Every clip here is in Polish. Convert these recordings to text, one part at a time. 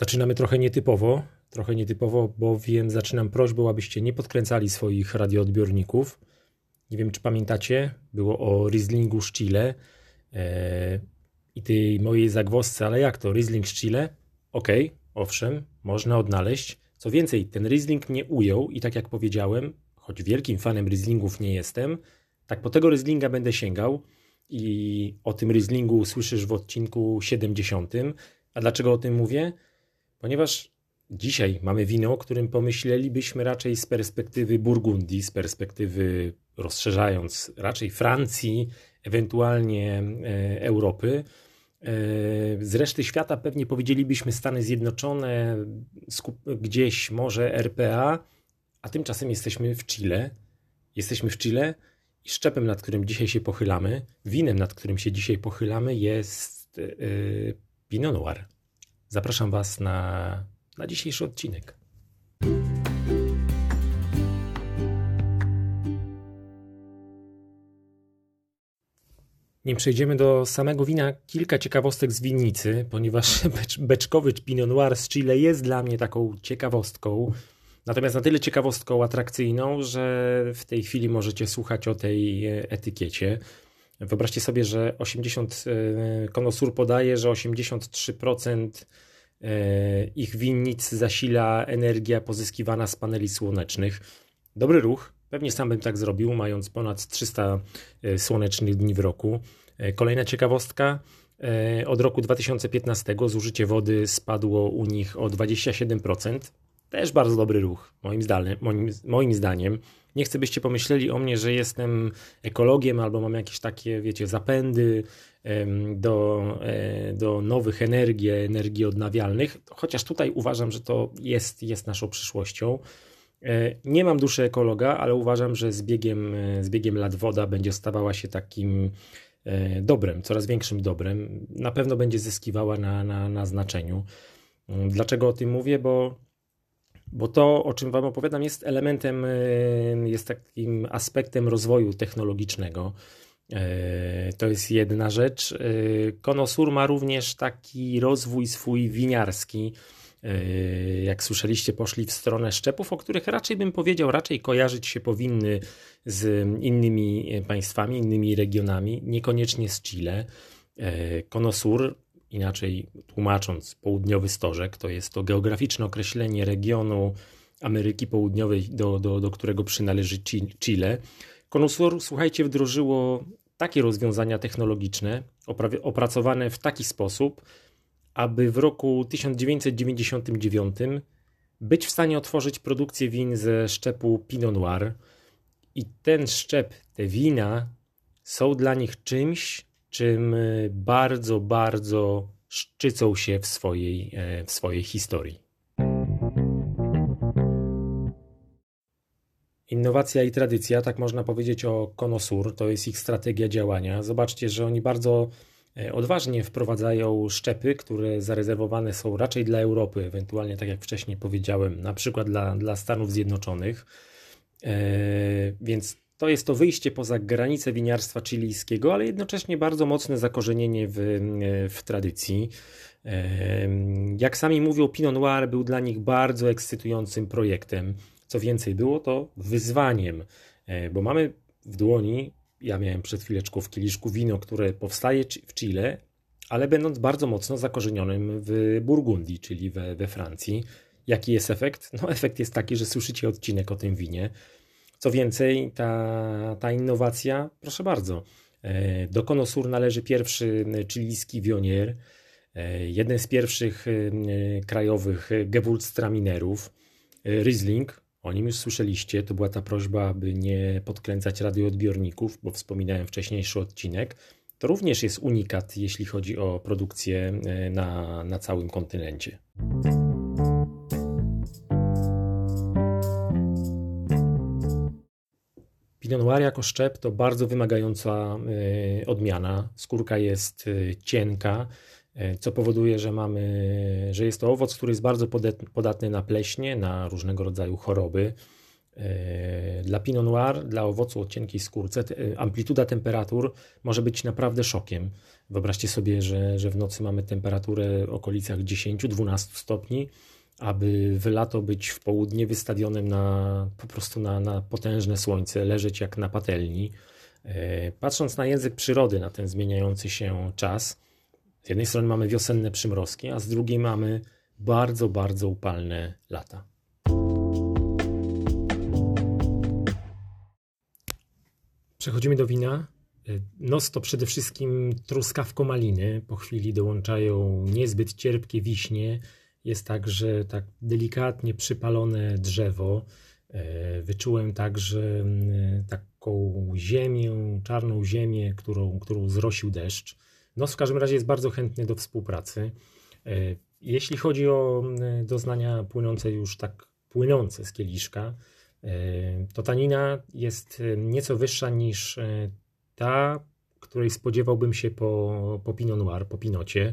Zaczynamy trochę nietypowo, trochę nietypowo, bowiem zaczynam prośbą, abyście nie podkręcali swoich radioodbiorników. Nie wiem, czy pamiętacie, było o Rieslingu z Chile e, i tej mojej zagwozdce, ale jak to, Riesling z Chile? Okej, okay, owszem, można odnaleźć. Co więcej, ten Riesling mnie ujął i tak jak powiedziałem, choć wielkim fanem Rieslingów nie jestem, tak po tego Rieslinga będę sięgał i o tym Rieslingu słyszysz w odcinku 70. A dlaczego o tym mówię? Ponieważ dzisiaj mamy wino, o którym pomyślelibyśmy raczej z perspektywy Burgundii, z perspektywy rozszerzając raczej Francji, ewentualnie e, Europy. E, z reszty świata pewnie powiedzielibyśmy Stany Zjednoczone, gdzieś może RPA, a tymczasem jesteśmy w Chile. Jesteśmy w Chile i szczepem, nad którym dzisiaj się pochylamy, winem, nad którym się dzisiaj pochylamy, jest yy, Pinot Noir. Zapraszam Was na, na dzisiejszy odcinek. Nim przejdziemy do samego wina, kilka ciekawostek z winnicy, ponieważ beczkowy Pinot Noir z Chile jest dla mnie taką ciekawostką. Natomiast na tyle ciekawostką atrakcyjną, że w tej chwili możecie słuchać o tej etykiecie. Wyobraźcie sobie, że 80 Konosur e, podaje, że 83% e, ich winnic zasila energia pozyskiwana z paneli słonecznych. Dobry ruch. Pewnie sam bym tak zrobił, mając ponad 300 e, słonecznych dni w roku. Kolejna ciekawostka. Od roku 2015 zużycie wody spadło u nich o 27%. Też bardzo dobry ruch, moim zdaniem. Moim, moim zdaniem. Nie chcę, byście pomyśleli o mnie, że jestem ekologiem albo mam jakieś takie, wiecie, zapędy do, e, do nowych energii, energii odnawialnych, chociaż tutaj uważam, że to jest, jest naszą przyszłością. E, nie mam duszy ekologa, ale uważam, że z biegiem, e, z biegiem lat woda będzie stawała się takim dobrem, coraz większym dobrem. Na pewno będzie zyskiwała na, na, na znaczeniu. Dlaczego o tym mówię? Bo bo to, o czym Wam opowiadam, jest elementem, jest takim aspektem rozwoju technologicznego. Y, to jest jedna rzecz. Konosur y, ma również taki rozwój swój winiarski. Jak słyszeliście, poszli w stronę szczepów, o których raczej bym powiedział, raczej kojarzyć się powinny z innymi państwami, innymi regionami, niekoniecznie z Chile. Konosur inaczej tłumacząc, południowy stożek, to jest to geograficzne określenie regionu Ameryki Południowej, do, do, do którego przynależy Chile. Konusur, słuchajcie, wdrożyło takie rozwiązania technologiczne, opracowane w taki sposób, aby w roku 1999 być w stanie otworzyć produkcję win ze szczepu Pinot Noir. I ten szczep, te wina są dla nich czymś, czym e, bardzo, bardzo szczycą się w swojej, e, w swojej historii. Innowacja i tradycja, tak można powiedzieć o Konosur, to jest ich strategia działania. Zobaczcie, że oni bardzo e, odważnie wprowadzają szczepy, które zarezerwowane są raczej dla Europy, ewentualnie, tak jak wcześniej powiedziałem, na przykład dla, dla Stanów Zjednoczonych. Więc to jest to wyjście poza granice winiarstwa chilijskiego, ale jednocześnie bardzo mocne zakorzenienie w, w tradycji. Jak sami mówią, Pinot Noir był dla nich bardzo ekscytującym projektem. Co więcej, było to wyzwaniem, e, bo mamy w dłoni, ja miałem przed chwileczką w kieliszku wino, które powstaje w Chile, ale będąc bardzo mocno zakorzenionym w Burgundii, czyli we, we Francji. Jaki jest efekt? No, efekt jest taki, że słyszycie odcinek o tym winie. Co więcej, ta, ta innowacja, proszę bardzo, e, do Konosur należy pierwszy chilijski wionier, e, jeden z pierwszych e, krajowych Gewurztraminerów, Riesling, o nim już słyszeliście, to była ta prośba, aby nie podkręcać radioodbiorników, bo wspominałem wcześniejszy odcinek. To również jest unikat, jeśli chodzi o produkcję na, na całym kontynencie. Pinot Noir jako szczep to bardzo wymagająca y, odmiana. Skórka jest y, cienka, y, co powoduje, że mamy, że jest to owoc, który jest bardzo podatny na pleśnie, na różnego rodzaju choroby. Dla Pinot Noir, dla owocu o cienkiej skórce, amplituda temperatur może być naprawdę szokiem. Wyobraźcie sobie, że, że w nocy mamy temperaturę w okolicach 10-12 stopni, aby w lato być w południe wystawionym na, po prostu na, na potężne słońce, leżeć jak na patelni. E, patrząc na język przyrody, na ten zmieniający się czas, z jednej strony mamy wiosenne przymrozki, a z drugiej mamy bardzo, bardzo upalne lata. Przechodzimy do wina. E, nos to przede wszystkim truskawko maliny. Po chwili dołączają niezbyt cierpkie wiśnie. Jest także tak delikatnie przypalone drzewo. E, wyczułem także taką ziemię, czarną ziemię, którą, którą zrosił deszcz. Nos w każdym razie jest bardzo chętny do współpracy. E, jeśli chodzi o doznania płynące już tak płynące z kieliszka, to tanina jest nieco wyższa niż ta, której spodziewałbym się po, po Pinot Noir, po Pinocie.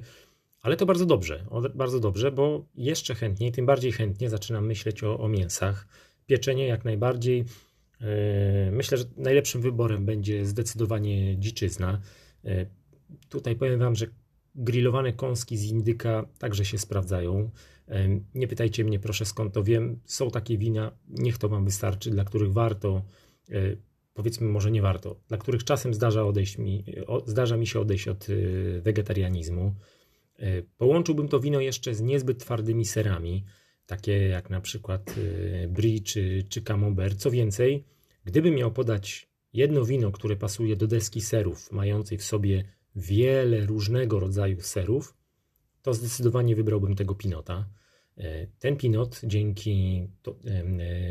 Ale to bardzo dobrze, bardzo dobrze, bo jeszcze chętniej, tym bardziej chętnie zaczynam myśleć o, o mięsach. Pieczenie jak najbardziej. E, myślę, że najlepszym wyborem będzie zdecydowanie dziczyzna. E, tutaj powiem Wam, że grillowane kąski z indyka także się sprawdzają. E, nie pytajcie mnie proszę skąd to wiem. Są takie wina, niech to Wam wystarczy, dla których warto powiedzmy może nie warto, dla których czasem zdarza, odejść mi, zdarza mi się odejść od wegetarianizmu. Y, połączyłbym to wino jeszcze z niezbyt twardymi serami, takie jak na przykład y, brie czy, czy camembert. Co więcej, gdybym miał podać jedno wino, które pasuje do deski serów, mającej w sobie wiele różnego rodzaju serów, to zdecydowanie wybrałbym tego pinota. Ten pinot dzięki, to,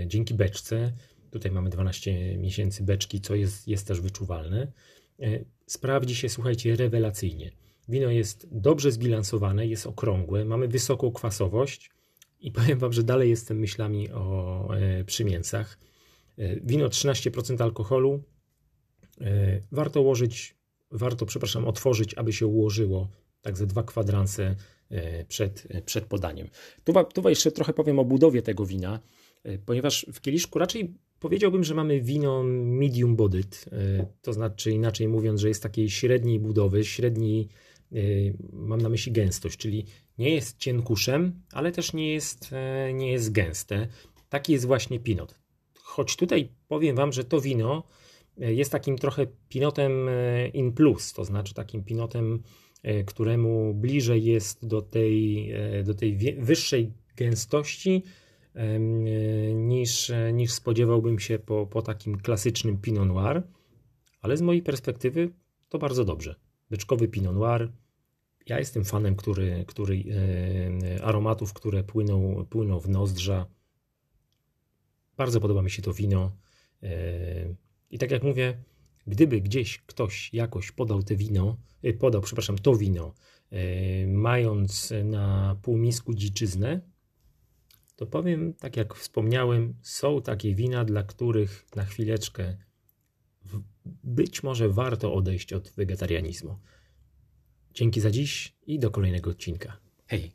dzięki beczce Tutaj mamy 12 miesięcy beczki, co jest, jest też wyczuwalne. E, sprawdzi się, słuchajcie, rewelacyjnie. Wino jest dobrze zbilansowane, jest okrągłe, mamy wysoką kwasowość i powiem Wam, że dalej jestem myślami o e, przy mięsach. E, wino 13% alkoholu. Warto ułożyć, warto, przepraszam, otworzyć, aby się ułożyło tak ze dwa kwadranse przed, przed podaniem. Tu, tu jeszcze trochę powiem o budowie tego wina, ponieważ w kieliszku raczej Powiedziałbym, że mamy wino medium e, to znaczy inaczej mówiąc, że jest takiej średniej budowy, średniej, e, mam na myśli gęstość, czyli nie jest cienkuszem, ale też nie jest, e, nie jest gęste. Taki jest właśnie pinot. Choć tutaj powiem Wam, że to wino jest takim trochę pinotem in plus, to znaczy takim pinotem, któremu bliżej jest do tej, do tej wyższej gęstości, niż, niż spodziewałbym się po, po takim klasycznym Pinot Noir, ale z mojej perspektywy to bardzo dobrze. Beczkowy Pinot Noir. Ja jestem fanem który, który, aromatów, które płyną, płyną w nozdrza. Bardzo podoba mi się to wino. I tak jak mówię, gdyby gdzieś ktoś jakoś podał te wino, e, podał, przepraszam, to wino, mając na półmisku dziczyznę, to powiem, tak jak wspomniałem, są takie wina, dla których na chwileczkę być może warto odejść od wegetarianizmu. Dzięki za dziś i do kolejnego odcinka. Hej!